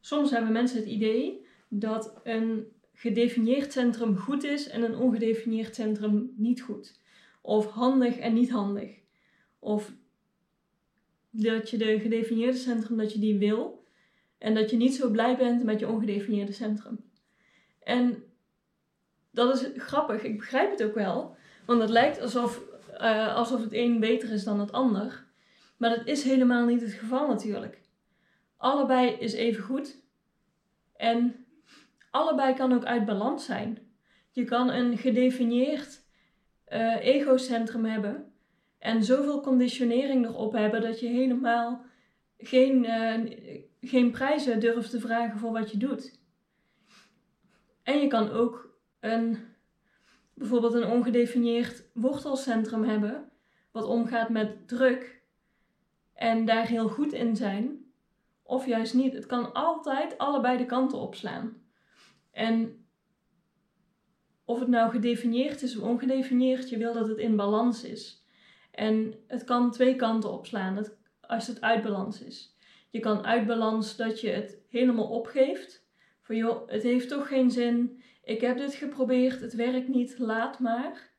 Soms hebben mensen het idee dat een gedefinieerd centrum goed is en een ongedefinieerd centrum niet goed. Of handig en niet handig. Of dat je de gedefinieerde centrum, dat je die wil. En dat je niet zo blij bent met je ongedefinieerde centrum. En dat is grappig, ik begrijp het ook wel. Want het lijkt alsof, uh, alsof het een beter is dan het ander. Maar dat is helemaal niet het geval natuurlijk. Allebei is even goed. En allebei kan ook uit balans zijn. Je kan een gedefinieerd uh, egocentrum hebben en zoveel conditionering erop hebben dat je helemaal geen, uh, geen prijzen durft te vragen voor wat je doet. En je kan ook een, bijvoorbeeld een ongedefinieerd wortelcentrum hebben, wat omgaat met druk en daar heel goed in zijn, of juist niet. Het kan altijd allebei de kanten opslaan. En of het nou gedefinieerd is of ongedefinieerd, je wil dat het in balans is. En het kan twee kanten opslaan als het uit balans is. Je kan uit balans dat je het helemaal opgeeft. Van joh, het heeft toch geen zin. Ik heb dit geprobeerd, het werkt niet, laat maar.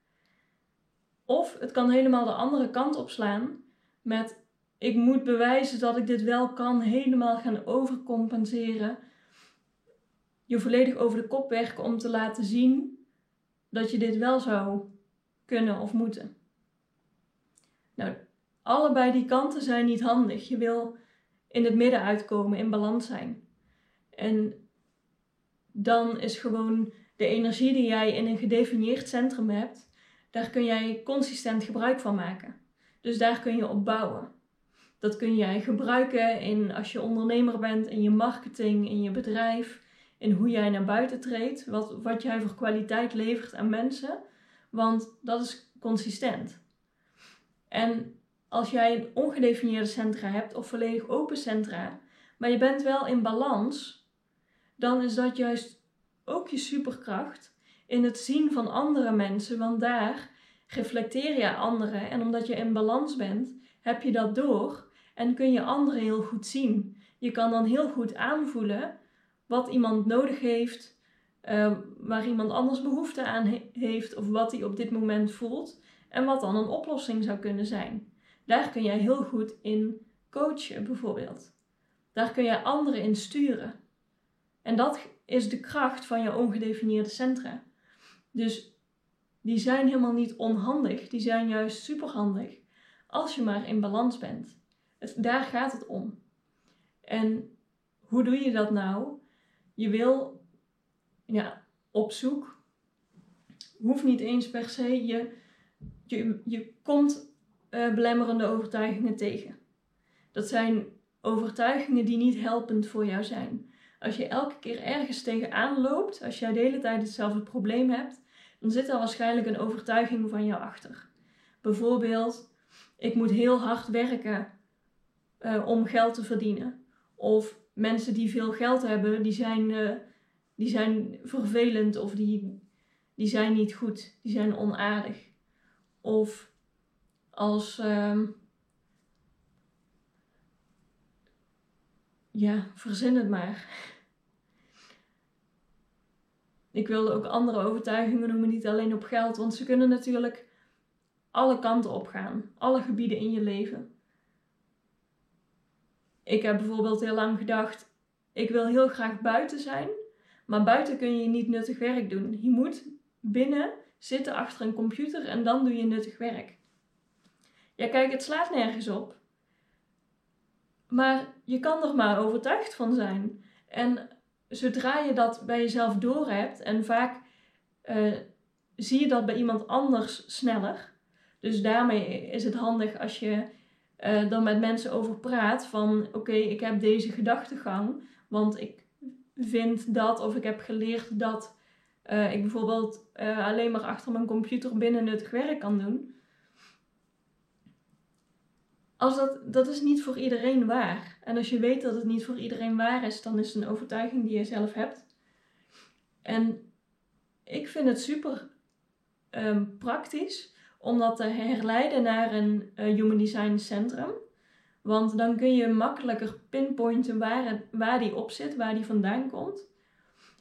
Of het kan helemaal de andere kant opslaan met ik moet bewijzen dat ik dit wel kan, helemaal gaan overcompenseren. Je volledig over de kop werken om te laten zien dat je dit wel zou kunnen of moeten. Nou, allebei die kanten zijn niet handig. Je wil in het midden uitkomen, in balans zijn. En dan is gewoon de energie die jij in een gedefinieerd centrum hebt, daar kun jij consistent gebruik van maken. Dus daar kun je op bouwen. Dat kun jij gebruiken in als je ondernemer bent, in je marketing, in je bedrijf, in hoe jij naar buiten treedt, wat, wat jij voor kwaliteit levert aan mensen. Want dat is consistent. En als jij een ongedefinieerde centra hebt of volledig open centra, maar je bent wel in balans, dan is dat juist ook je superkracht in het zien van andere mensen, want daar reflecteer je anderen en omdat je in balans bent, heb je dat door en kun je anderen heel goed zien. Je kan dan heel goed aanvoelen wat iemand nodig heeft, uh, waar iemand anders behoefte aan heeft of wat hij op dit moment voelt en wat dan een oplossing zou kunnen zijn. Daar kun jij heel goed in coachen bijvoorbeeld. Daar kun je anderen in sturen. En dat is de kracht van je ongedefinieerde centra. Dus die zijn helemaal niet onhandig, die zijn juist superhandig als je maar in balans bent daar gaat het om. En hoe doe je dat nou? Je wil ja, op zoek, hoeft niet eens per se, je, je, je komt uh, belemmerende overtuigingen tegen. Dat zijn overtuigingen die niet helpend voor jou zijn. Als je elke keer ergens tegenaan loopt, als jij de hele tijd hetzelfde probleem hebt, dan zit er waarschijnlijk een overtuiging van jou achter. Bijvoorbeeld, ik moet heel hard werken uh, om geld te verdienen. Of mensen die veel geld hebben, die zijn, uh, die zijn vervelend of die, die zijn niet goed, die zijn onaardig. Of als. Uh, ja, verzin het maar. Ik wilde ook andere overtuigingen noemen, niet alleen op geld, want ze kunnen natuurlijk alle kanten op gaan, alle gebieden in je leven ik heb bijvoorbeeld heel lang gedacht, ik wil heel graag buiten zijn, maar buiten kun je niet nuttig werk doen. Je moet binnen zitten achter een computer en dan doe je nuttig werk. Ja, kijk, het slaat nergens op. Maar je kan er maar overtuigd van zijn. En zodra je dat bij jezelf doorhebt, en vaak uh, zie je dat bij iemand anders sneller. Dus daarmee is het handig als je uh, dan met mensen over praat van oké, ik heb deze gedachtegang, want ik vind dat of ik heb geleerd dat uh, ik bijvoorbeeld uh, alleen maar achter mijn computer binnen nuttig werk kan doen. Als dat, dat is niet voor iedereen waar. En als je weet dat het niet voor iedereen waar is, dan is het een overtuiging die je zelf hebt. En ik vind het super um, praktisch om dat te herleiden naar een uh, Human Design Centrum. Want dan kun je makkelijker pinpointen waar, het, waar die op zit, waar die vandaan komt.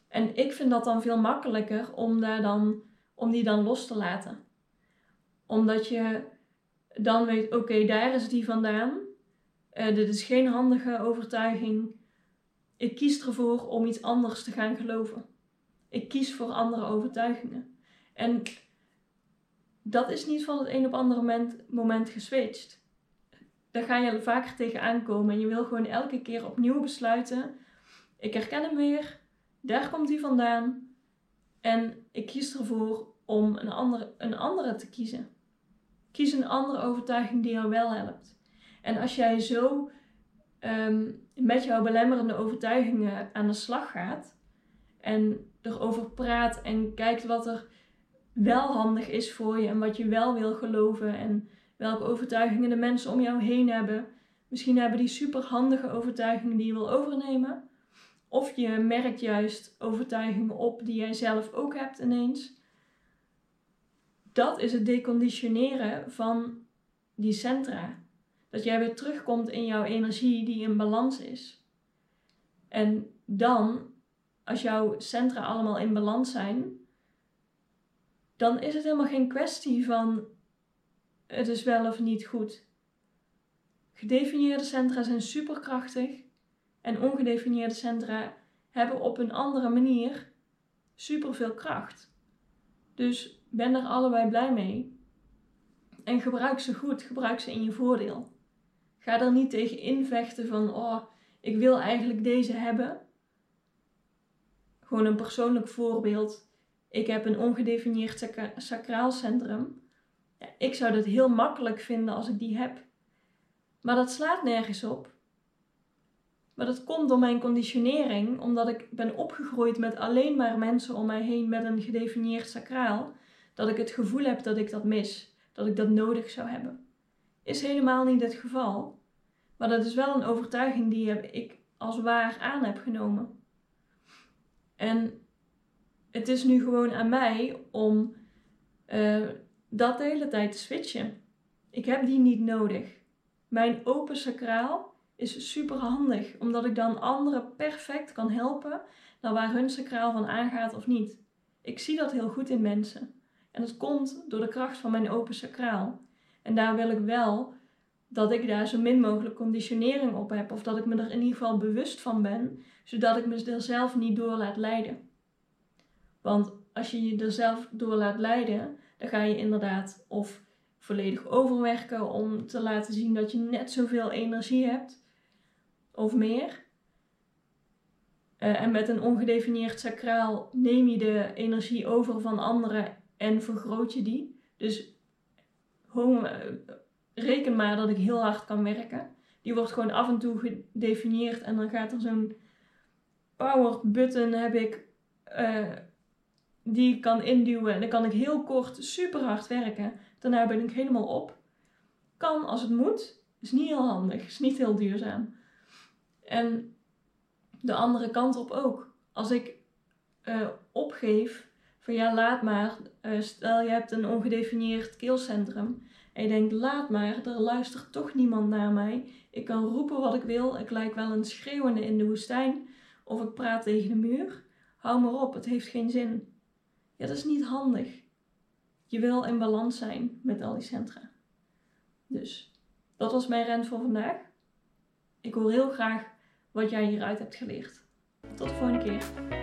En ik vind dat dan veel makkelijker om, daar dan, om die dan los te laten. Omdat je dan weet, oké, daar is die vandaan. Uh, dit is geen handige overtuiging. Ik kies ervoor om iets anders te gaan geloven. Ik kies voor andere overtuigingen. En dat is niet van het een op andere moment, moment geswitcht. Daar ga je vaker tegen aankomen. En je wil gewoon elke keer opnieuw besluiten. Ik herken hem weer. Daar komt hij vandaan. En ik kies ervoor om een andere, een andere te kiezen. Kies een andere overtuiging die jou wel helpt. En als jij zo ehm, met jouw belemmerende overtuigingen aan de slag gaat en erover praat en kijkt wat er wel handig is voor je en wat je wel wil geloven en welke overtuigingen de mensen om jou heen hebben. Misschien hebben die super handige overtuigingen die je wil overnemen. Of je merkt juist overtuigingen op die jij zelf ook hebt ineens. Dat is het deconditioneren van die centra. Dat jij weer terugkomt in jouw energie die in balans is. En dan, als jouw centra allemaal in balans zijn, dan is het helemaal geen kwestie van het is wel of niet goed. Gedefinieerde centra zijn superkrachtig en ongedefinieerde centra hebben op een andere manier superveel kracht. Dus ben er allebei blij mee. En gebruik ze goed, gebruik ze in je voordeel. Ga er niet tegen invechten van, oh, ik wil eigenlijk deze hebben. Gewoon een persoonlijk voorbeeld. Ik heb een ongedefinieerd sacraal centrum. Ja, ik zou dat heel makkelijk vinden als ik die heb. Maar dat slaat nergens op. Maar dat komt door mijn conditionering, omdat ik ben opgegroeid met alleen maar mensen om mij heen met een gedefinieerd sacraal, dat ik het gevoel heb dat ik dat mis, dat ik dat nodig zou hebben. Is helemaal niet het geval. Maar dat is wel een overtuiging die ik als waar aan heb genomen. En het is nu gewoon aan mij om uh, dat de hele tijd te switchen. Ik heb die niet nodig. Mijn open sacraal is super handig, omdat ik dan anderen perfect kan helpen naar waar hun sacraal van aangaat of niet. Ik zie dat heel goed in mensen. En dat komt door de kracht van mijn open sacraal. En daar wil ik wel dat ik daar zo min mogelijk conditionering op heb, of dat ik me er in ieder geval bewust van ben, zodat ik me er zelf niet door laat leiden. Want als je je er zelf door laat leiden, dan ga je inderdaad of volledig overwerken om te laten zien dat je net zoveel energie hebt of meer. Uh, en met een ongedefinieerd sacraal neem je de energie over van anderen en vergroot je die. Dus uh, reken maar dat ik heel hard kan werken. Die wordt gewoon af en toe gedefinieerd en dan gaat er zo'n power button heb ik uh, die ik kan induwen. En dan kan ik heel kort super hard werken. Daarna ben ik helemaal op. Kan als het moet. Is niet heel handig. Is niet heel duurzaam. En de andere kant op ook. Als ik uh, opgeef van ja, laat maar. Uh, stel je hebt een ongedefinieerd keelcentrum. En je denkt, laat maar, er luistert toch niemand naar mij. Ik kan roepen wat ik wil. Ik lijk wel een schreeuwende in de woestijn. Of ik praat tegen de muur. Hou maar op, het heeft geen zin. Ja, dat is niet handig. Je wil in balans zijn met al die centra. Dus, dat was mijn rent voor vandaag. Ik hoor heel graag wat jij hieruit hebt geleerd. Tot de volgende keer.